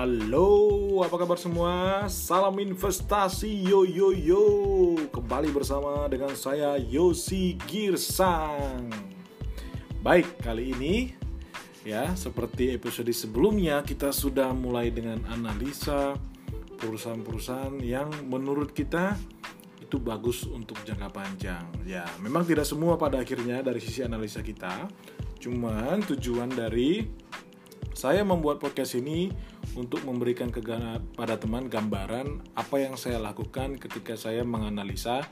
Halo, apa kabar semua? Salam investasi yo yo yo. Kembali bersama dengan saya Yosi Girsang. Baik, kali ini ya, seperti episode sebelumnya kita sudah mulai dengan analisa perusahaan-perusahaan yang menurut kita itu bagus untuk jangka panjang. Ya, memang tidak semua pada akhirnya dari sisi analisa kita. Cuman tujuan dari saya membuat podcast ini untuk memberikan kepada teman gambaran apa yang saya lakukan ketika saya menganalisa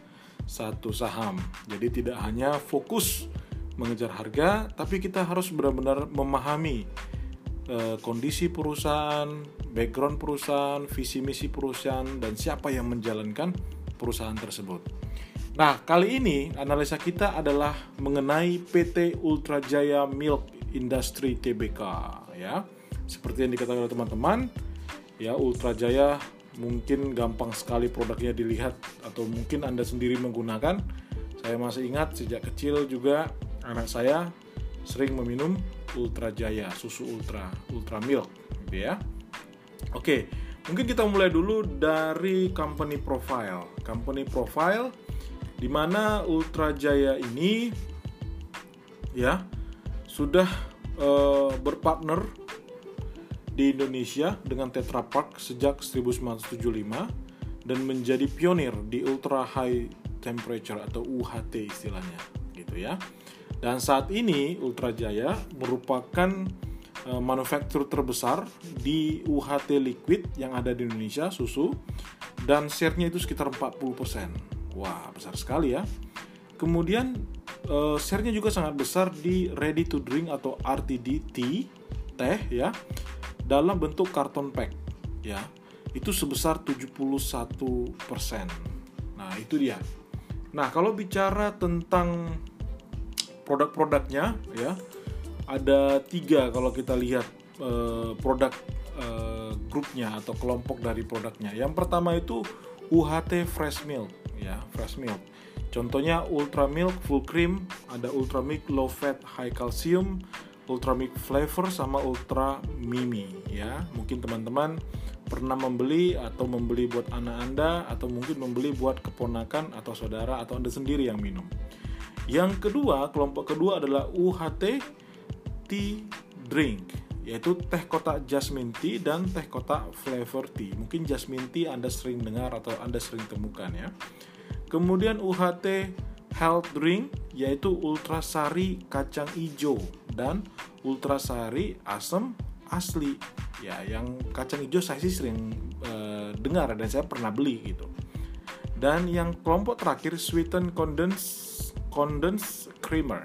satu saham. Jadi tidak hanya fokus mengejar harga, tapi kita harus benar-benar memahami eh, kondisi perusahaan, background perusahaan, visi misi perusahaan, dan siapa yang menjalankan perusahaan tersebut. Nah, kali ini analisa kita adalah mengenai PT Ultra Jaya Milk Industry Tbk ya. Seperti yang dikatakan teman-teman, ya Ultra Jaya mungkin gampang sekali produknya dilihat atau mungkin Anda sendiri menggunakan. Saya masih ingat sejak kecil juga anak saya sering meminum Ultra Jaya, susu Ultra, Ultra Milk gitu ya. Oke, mungkin kita mulai dulu dari company profile. Company profile di mana Ultra Jaya ini ya sudah uh, berpartner di Indonesia dengan Tetra Pak sejak 1975 dan menjadi pionir di ultra high temperature atau UHT istilahnya gitu ya. Dan saat ini Ultra Jaya merupakan uh, manufaktur terbesar di UHT liquid yang ada di Indonesia susu dan share-nya itu sekitar 40%. Wah, besar sekali ya. Kemudian uh, share-nya juga sangat besar di ready to drink atau RTD tea, teh ya dalam bentuk karton pack ya itu sebesar 71%. Nah, itu dia. Nah, kalau bicara tentang produk-produknya ya, ada tiga kalau kita lihat eh, produk eh, grupnya atau kelompok dari produknya. Yang pertama itu UHT Fresh Milk ya, Fresh Milk. Contohnya Ultra Milk Full Cream, ada Ultra Milk Low Fat High Calcium, Ultra Milk Flavor sama Ultra Mimi ya. Mungkin teman-teman pernah membeli atau membeli buat anak Anda atau mungkin membeli buat keponakan atau saudara atau Anda sendiri yang minum. Yang kedua, kelompok kedua adalah UHT Tea Drink yaitu teh kotak jasmine tea dan teh kotak flavor tea. Mungkin jasmine tea Anda sering dengar atau Anda sering temukan ya. Kemudian UHT health drink yaitu ultrasari kacang hijau dan ultrasari asam asli. Ya yang kacang hijau saya sih sering uh, dengar dan saya pernah beli gitu. Dan yang kelompok terakhir sweeten condense condense creamer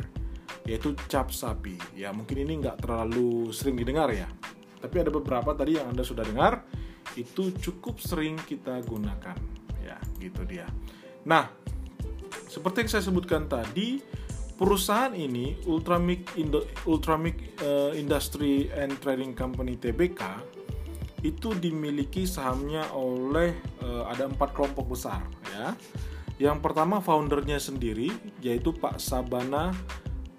yaitu cap sapi. Ya mungkin ini nggak terlalu sering didengar ya. Tapi ada beberapa tadi yang anda sudah dengar itu cukup sering kita gunakan. Ya gitu dia nah seperti yang saya sebutkan tadi perusahaan ini Ultramic Indo, Ultramic uh, Industry and Trading Company TBK itu dimiliki sahamnya oleh uh, ada empat kelompok besar ya yang pertama foundernya sendiri yaitu Pak Sabana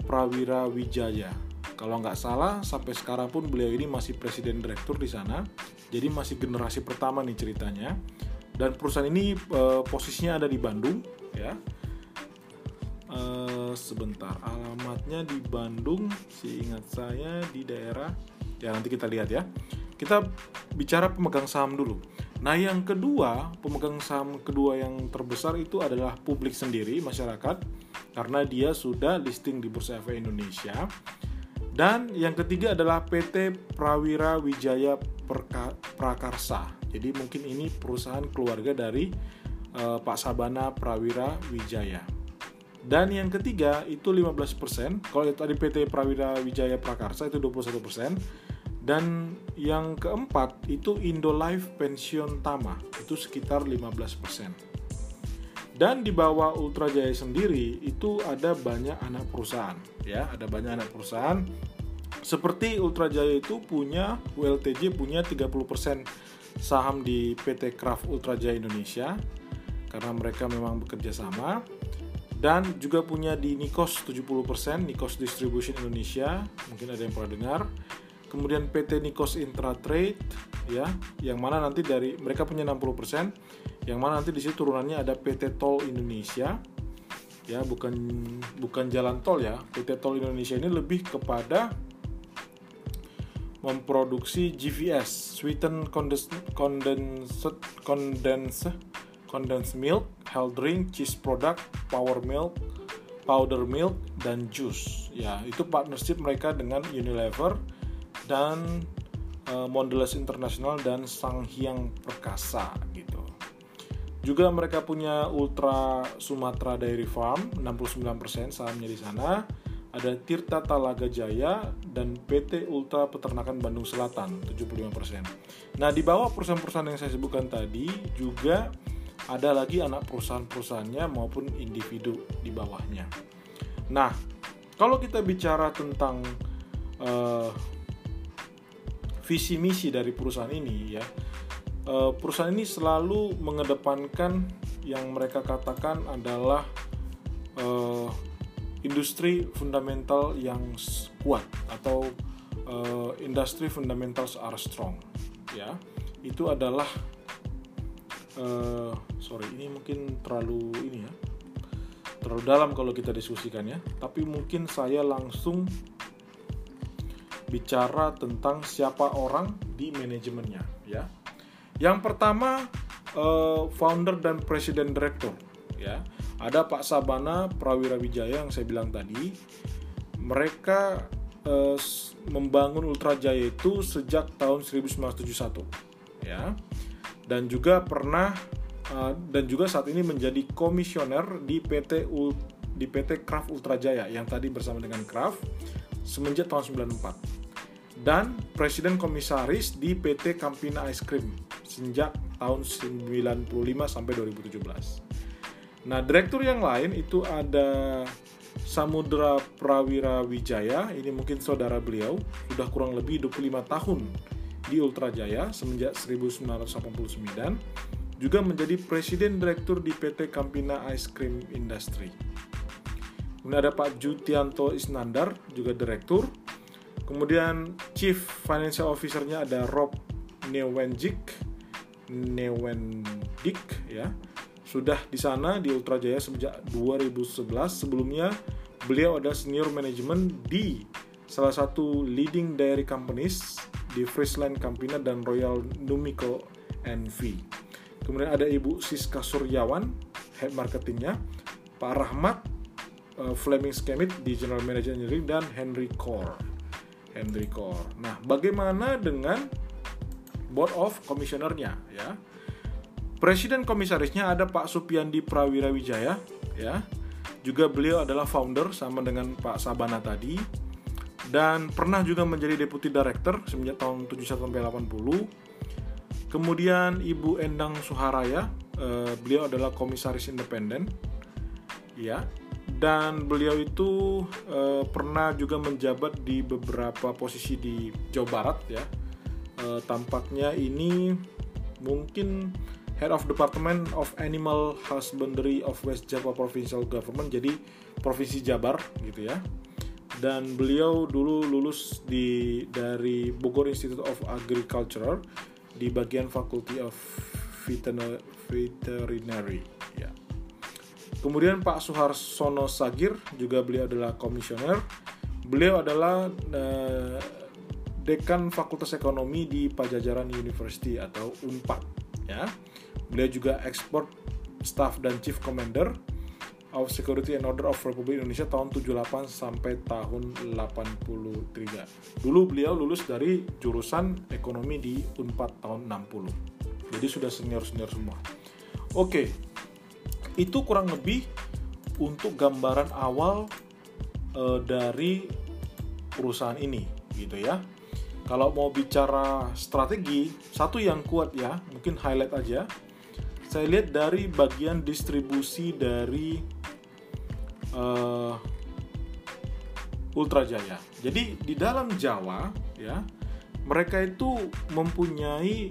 Prawira Wijaya. Kalau nggak salah, sampai sekarang pun beliau ini masih presiden direktur di sana. Jadi masih generasi pertama nih ceritanya. Dan perusahaan ini e, posisinya ada di Bandung, ya. E, sebentar, alamatnya di Bandung. Seingat saya di daerah. Ya nanti kita lihat ya. Kita bicara pemegang saham dulu. Nah, yang kedua, pemegang saham kedua yang terbesar itu adalah publik sendiri, masyarakat, karena dia sudah listing di Bursa Efek Indonesia. Dan yang ketiga adalah PT Prawira Wijaya Prakarsa. Jadi mungkin ini perusahaan keluarga dari uh, Pak Sabana Prawira Wijaya. Dan yang ketiga itu 15%. Kalau tadi PT Prawira Wijaya Prakarsa itu 21%. Dan yang keempat itu Indolife Pensiun Tama, itu sekitar 15%. Dan di bawah Ultra Jaya sendiri itu ada banyak anak perusahaan, ya, ada banyak anak perusahaan. Seperti Ultra Jaya itu punya ULTJ punya 30% saham di PT Craft Ultra Jaya Indonesia karena mereka memang bekerja sama dan juga punya di Nikos 70% Nikos Distribution Indonesia mungkin ada yang pernah dengar kemudian PT Nikos Intratrade ya, yang mana nanti dari mereka punya 60%, yang mana nanti di situ turunannya ada PT Tol Indonesia. Ya, bukan bukan jalan tol ya. PT Tol Indonesia ini lebih kepada memproduksi GVS, sweetened condensed condensed condensed milk, health drink, cheese product, power milk, powder milk dan jus. Ya, itu partnership mereka dengan Unilever dan uh, Mondelez International dan Sanghyang Perkasa gitu. Juga mereka punya Ultra Sumatera Dairy Farm 69% sahamnya di sana. Ada Tirta Talaga Jaya dan PT Ultra Peternakan Bandung Selatan 75%. Nah, di bawah perusahaan-perusahaan yang saya sebutkan tadi juga ada lagi anak perusahaan-perusahaannya maupun individu di bawahnya. Nah, kalau kita bicara tentang uh, visi misi dari perusahaan ini ya, uh, perusahaan ini selalu mengedepankan yang mereka katakan adalah uh, industri fundamental yang kuat atau uh, industri fundamentals are strong ya. Itu adalah uh, sorry ini mungkin terlalu ini ya terlalu dalam kalau kita diskusikan ya. Tapi mungkin saya langsung bicara tentang siapa orang di manajemennya ya. Yang pertama uh, founder dan presiden direktur ya ada Pak Sabana Prawira Wijaya yang saya bilang tadi mereka uh, membangun Ultra Jaya itu sejak tahun 1971 ya dan juga pernah uh, dan juga saat ini menjadi komisioner di PT U, di PT Kraft Ultra Jaya yang tadi bersama dengan Kraft semenjak tahun 94 dan presiden komisaris di PT Campina Ice Cream sejak tahun 95 sampai 2017. Nah, direktur yang lain itu ada Samudra Prawira Wijaya, ini mungkin saudara beliau, sudah kurang lebih 25 tahun di Ultra Jaya semenjak 1989, juga menjadi Presiden Direktur di PT Campina Ice Cream Industry. Kemudian ada Pak Jutianto Isnandar, juga Direktur. Kemudian Chief Financial Officer-nya ada Rob Newenjik, Newendik ya. Sudah di sana di Ultra Jaya sejak 2011. Sebelumnya beliau ada senior manajemen di salah satu leading dairy companies di Friesland Campina dan Royal Numiko NV. Kemudian ada Ibu Siska Suryawan, head marketingnya, Pak Rahmat, uh, Fleming Skemit di General Manager Engineering dan Henry Core. Henry Core. Nah, bagaimana dengan Board of Commissioner-nya ya? Presiden komisarisnya ada Pak Supiandi Prawira Wijaya ya. Juga beliau adalah founder sama dengan Pak Sabana tadi dan pernah juga menjadi deputi director semenjak tahun 71 sampai 80. Kemudian Ibu Endang Suharaya, eh, beliau adalah komisaris independen. Ya. Dan beliau itu eh, pernah juga menjabat di beberapa posisi di Jawa Barat ya. Eh, tampaknya ini mungkin Head of Department of Animal Husbandry of West Java Provincial Government jadi Provinsi Jabar gitu ya dan beliau dulu lulus di dari Bogor Institute of Agriculture di bagian Faculty of Veterinary ya. Kemudian Pak Suharsono Sagir juga beliau adalah komisioner. Beliau adalah uh, dekan Fakultas Ekonomi di Pajajaran University atau Unpad ya. Beliau juga ekspor staff dan chief commander of Security and Order of Republik Indonesia tahun 78 sampai tahun 83. Dulu beliau lulus dari jurusan ekonomi di Unpad tahun 60. Jadi sudah senior-senior semua. Oke. Itu kurang lebih untuk gambaran awal e, dari perusahaan ini gitu ya. Kalau mau bicara strategi, satu yang kuat ya, mungkin highlight aja. Saya lihat dari bagian distribusi dari uh, Ultra Jaya. Jadi di dalam Jawa ya, mereka itu mempunyai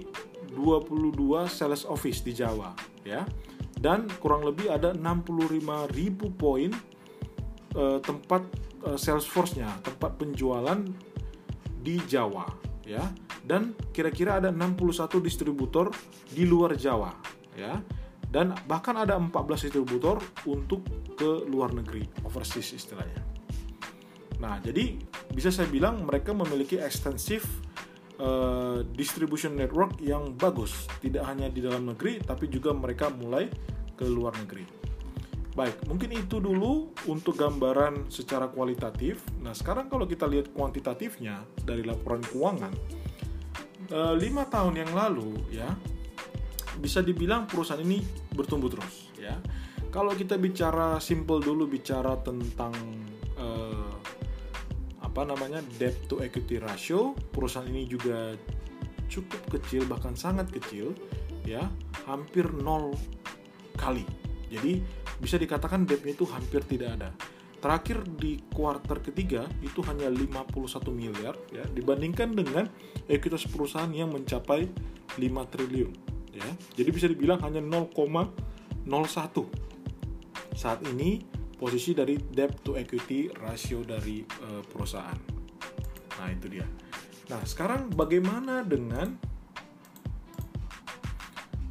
22 sales office di Jawa ya. Dan kurang lebih ada 65.000 poin uh, tempat uh, sales force-nya, tempat penjualan di Jawa ya dan kira-kira ada 61 distributor di luar Jawa ya. Dan bahkan ada 14 distributor untuk ke luar negeri overseas istilahnya. Nah jadi bisa saya bilang mereka memiliki ekstensif uh, distribution network yang bagus. Tidak hanya di dalam negeri tapi juga mereka mulai ke luar negeri. Baik, mungkin itu dulu untuk gambaran secara kualitatif. Nah, sekarang kalau kita lihat kuantitatifnya dari laporan keuangan, eh, lima tahun yang lalu ya bisa dibilang perusahaan ini bertumbuh terus ya. Kalau kita bicara simple dulu bicara tentang eh, apa namanya debt to equity ratio, perusahaan ini juga cukup kecil bahkan sangat kecil ya, hampir nol kali. Jadi bisa dikatakan debt itu hampir tidak ada. Terakhir di kuartal ketiga itu hanya 51 miliar ya dibandingkan dengan ekuitas perusahaan yang mencapai 5 triliun ya. Jadi bisa dibilang hanya 0,01 saat ini posisi dari debt to equity rasio dari uh, perusahaan. Nah, itu dia. Nah, sekarang bagaimana dengan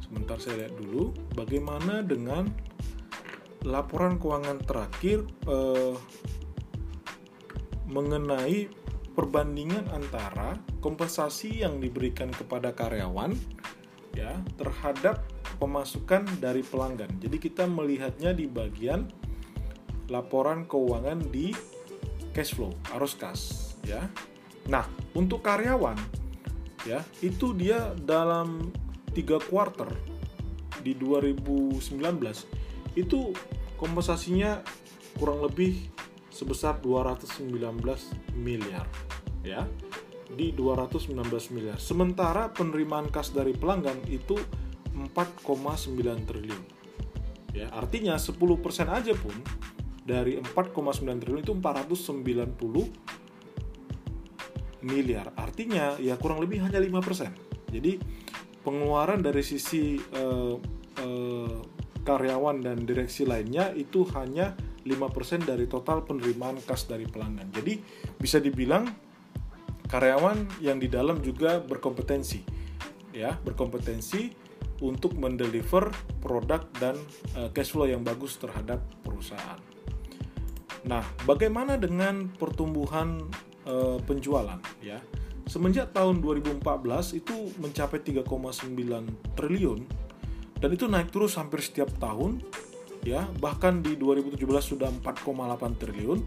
sebentar saya lihat dulu bagaimana dengan laporan keuangan terakhir eh, mengenai perbandingan antara kompensasi yang diberikan kepada karyawan ya terhadap pemasukan dari pelanggan. Jadi kita melihatnya di bagian laporan keuangan di cash flow, arus kas ya. Nah, untuk karyawan ya, itu dia dalam tiga quarter di 2019 itu kompensasinya kurang lebih sebesar 219 miliar ya di 219 miliar. Sementara penerimaan kas dari pelanggan itu 4,9 triliun. Ya artinya 10% aja pun dari 4,9 triliun itu 490 miliar. Artinya ya kurang lebih hanya 5% jadi pengeluaran dari sisi uh, uh, karyawan dan direksi lainnya itu hanya 5% dari total penerimaan kas dari pelanggan. Jadi bisa dibilang karyawan yang di dalam juga berkompetensi ya, berkompetensi untuk mendeliver produk dan uh, cash flow yang bagus terhadap perusahaan. Nah, bagaimana dengan pertumbuhan uh, penjualan ya? Semenjak tahun 2014 itu mencapai 3,9 triliun dan itu naik terus hampir setiap tahun ya bahkan di 2017 sudah 4,8 triliun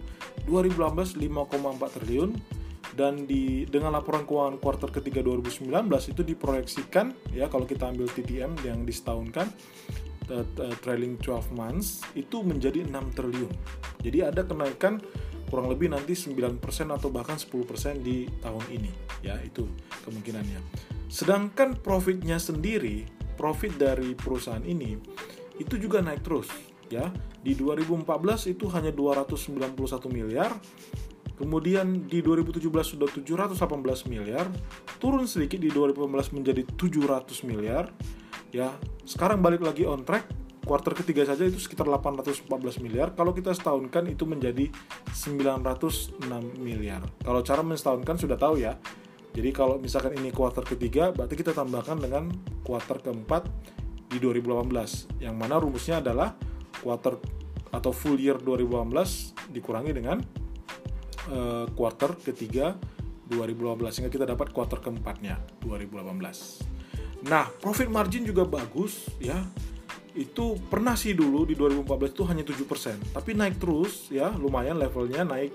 2018 5,4 triliun dan di dengan laporan keuangan kuartal ketiga 2019 itu diproyeksikan ya kalau kita ambil TTM yang disetahunkan uh, trailing 12 months itu menjadi 6 triliun jadi ada kenaikan kurang lebih nanti 9% atau bahkan 10% di tahun ini ya itu kemungkinannya sedangkan profitnya sendiri profit dari perusahaan ini itu juga naik terus ya. Di 2014 itu hanya 291 miliar. Kemudian di 2017 sudah 718 miliar, turun sedikit di 2018 menjadi 700 miliar. Ya, sekarang balik lagi on track. Kuartal ketiga saja itu sekitar 814 miliar. Kalau kita setahunkan itu menjadi 906 miliar. Kalau cara mensetahunkan sudah tahu ya, jadi kalau misalkan ini kuartal ketiga, berarti kita tambahkan dengan kuartal keempat di 2018. Yang mana rumusnya adalah kuartal atau full year 2018 dikurangi dengan uh, kuartal ketiga 2018 sehingga kita dapat kuartal keempatnya 2018. Nah, profit margin juga bagus ya. Itu pernah sih dulu di 2014 itu hanya 7%, tapi naik terus ya, lumayan levelnya naik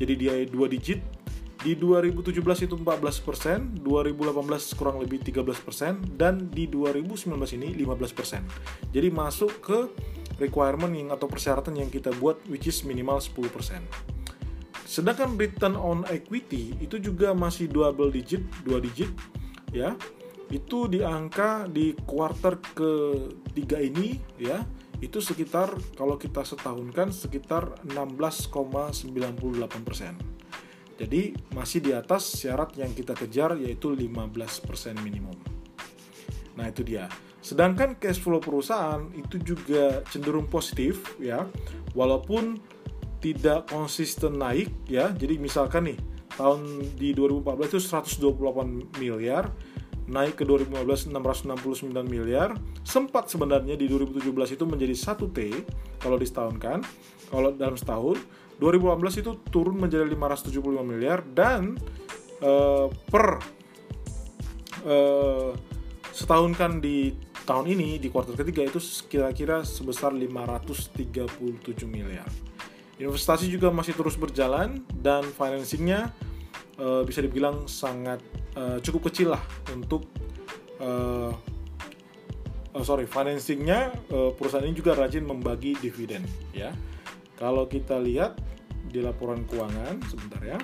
jadi dia dua digit di 2017 itu 14%, 2018 kurang lebih 13%, dan di 2019 ini 15%. Jadi masuk ke requirement yang atau persyaratan yang kita buat which is minimal 10%. Sedangkan return on equity itu juga masih double digit, dua digit ya. Itu di angka di kuartal ketiga ini ya, itu sekitar kalau kita setahunkan sekitar 16,98%. Jadi masih di atas syarat yang kita kejar yaitu 15% minimum. Nah, itu dia. Sedangkan cash flow perusahaan itu juga cenderung positif ya. Walaupun tidak konsisten naik ya. Jadi misalkan nih tahun di 2014 itu 128 miliar naik ke 2015 669 miliar sempat sebenarnya di 2017 itu menjadi 1 T kalau disetahunkan kalau dalam setahun 2018 itu turun menjadi 575 miliar dan uh, per uh, setahun kan di tahun ini di kuartal ketiga itu kira-kira sebesar 537 miliar. Investasi juga masih terus berjalan dan financingnya uh, bisa dibilang sangat uh, cukup kecil lah untuk uh, oh sorry financingnya uh, perusahaan ini juga rajin membagi dividen ya. Kalau kita lihat di laporan keuangan sebentar ya.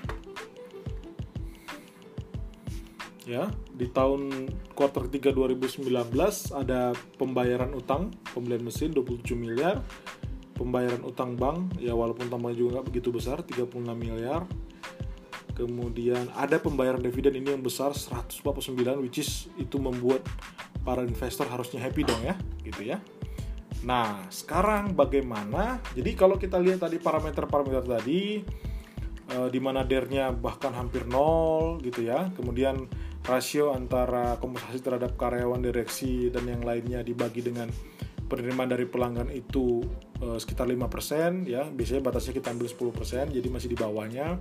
Ya, di tahun kuartal ketiga 2019 ada pembayaran utang pembelian mesin 27 miliar, pembayaran utang bank ya walaupun tambahnya juga nggak begitu besar 36 miliar, kemudian ada pembayaran dividen ini yang besar 149 which is itu membuat para investor harusnya happy dong ya gitu ya. Nah sekarang bagaimana? Jadi kalau kita lihat tadi parameter-parameter tadi eh, di mana dernya bahkan hampir nol gitu ya. Kemudian rasio antara kompensasi terhadap karyawan direksi dan yang lainnya dibagi dengan penerimaan dari pelanggan itu eh, sekitar 5% ya. Biasanya batasnya kita ambil 10% jadi masih di bawahnya.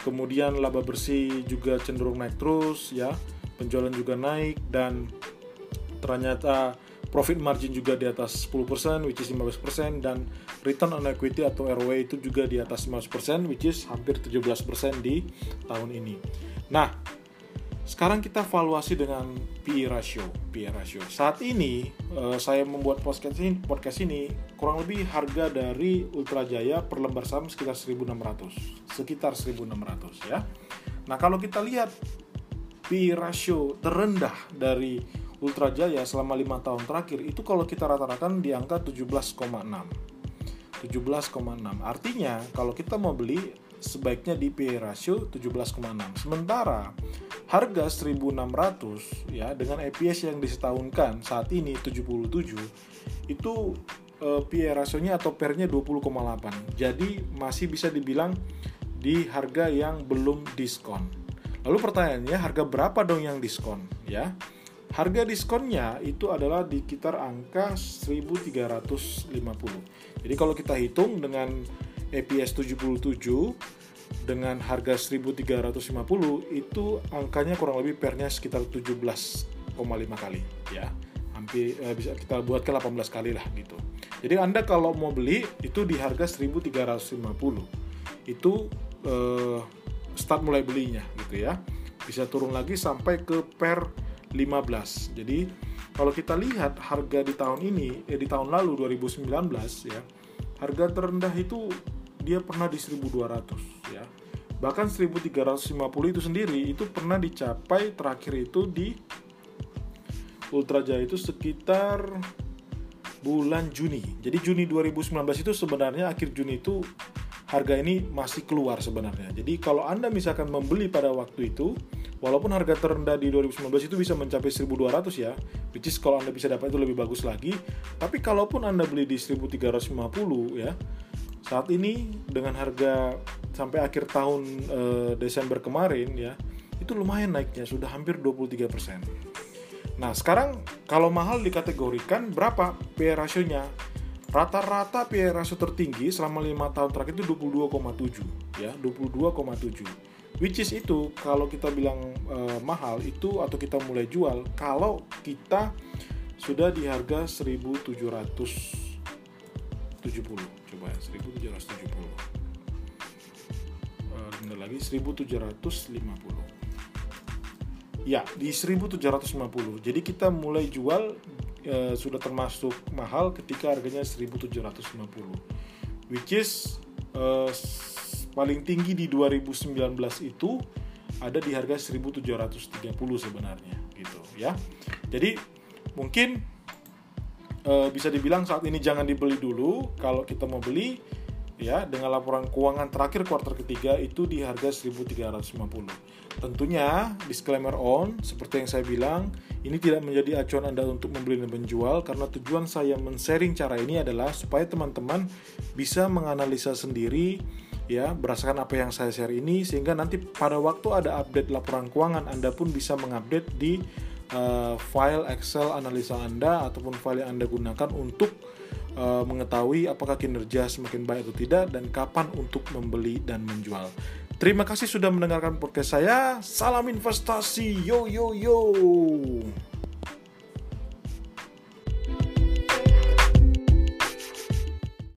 Kemudian laba bersih juga cenderung naik terus ya. Penjualan juga naik dan ternyata profit margin juga di atas 10% which is 15% dan return on equity atau ROE itu juga di atas 15% which is hampir 17% di tahun ini. Nah, sekarang kita valuasi dengan PE ratio. PE ratio. Saat ini uh, saya membuat podcast ini, podcast ini kurang lebih harga dari Ultra Jaya per lembar saham sekitar 1.600, sekitar 1.600 ya. Nah kalau kita lihat PE ratio terendah dari Ultra Jaya selama lima tahun terakhir itu kalau kita rata-ratakan di angka 17,6. 17,6. Artinya kalau kita mau beli sebaiknya di PE ratio 17,6. Sementara harga 1600 ya dengan EPS yang disetahunkan saat ini 77 itu uh, PE rasionya atau pernya 20,8 jadi masih bisa dibilang di harga yang belum diskon. Lalu pertanyaannya harga berapa dong yang diskon ya? Harga diskonnya itu adalah di sekitar angka 1350 jadi kalau kita hitung dengan EPS 77 dengan harga 1350 itu angkanya kurang lebih pernya sekitar 17,5 kali. Ya hampir eh, bisa kita buat ke 18 kali lah gitu. Jadi anda kalau mau beli itu di harga 1350 itu eh, start mulai belinya gitu ya. Bisa turun lagi sampai ke per 15 jadi kalau kita lihat harga di tahun ini eh, di tahun lalu 2019 ya harga terendah itu dia pernah di 1200 ya bahkan 1350 itu sendiri itu pernah dicapai terakhir itu di Ultra Jaya itu sekitar bulan Juni. Jadi Juni 2019 itu sebenarnya akhir Juni itu harga ini masih keluar sebenarnya. Jadi kalau anda misalkan membeli pada waktu itu walaupun harga terendah di 2019 itu bisa mencapai 1200 ya which is kalau anda bisa dapat itu lebih bagus lagi. Tapi kalaupun anda beli di 1350 ya saat ini dengan harga sampai akhir tahun e, Desember kemarin ya itu lumayan naiknya sudah hampir 23%. Nah, sekarang kalau mahal dikategorikan berapa PE rasionya? Rata-rata PE rasio tertinggi selama 5 tahun terakhir itu 22,7 ya, 22,7. Which is itu kalau kita bilang e, mahal itu atau kita mulai jual kalau kita sudah di harga 1700 1770 coba ya 1770 benar lagi 1750 ya di 1750 jadi kita mulai jual uh, sudah termasuk mahal ketika harganya 1750 which is uh, paling tinggi di 2019 itu ada di harga 1730 sebenarnya gitu ya. Jadi mungkin e, bisa dibilang saat ini jangan dibeli dulu. Kalau kita mau beli ya dengan laporan keuangan terakhir kuartal ketiga itu di harga 1350. Tentunya disclaimer on seperti yang saya bilang ini tidak menjadi acuan Anda untuk membeli dan menjual karena tujuan saya men-sharing cara ini adalah supaya teman-teman bisa menganalisa sendiri ya berdasarkan apa yang saya share ini sehingga nanti pada waktu ada update laporan keuangan Anda pun bisa mengupdate di uh, file Excel analisa Anda ataupun file yang Anda gunakan untuk uh, mengetahui apakah kinerja semakin baik atau tidak dan kapan untuk membeli dan menjual. Terima kasih sudah mendengarkan podcast saya. Salam investasi. Yo yo yo.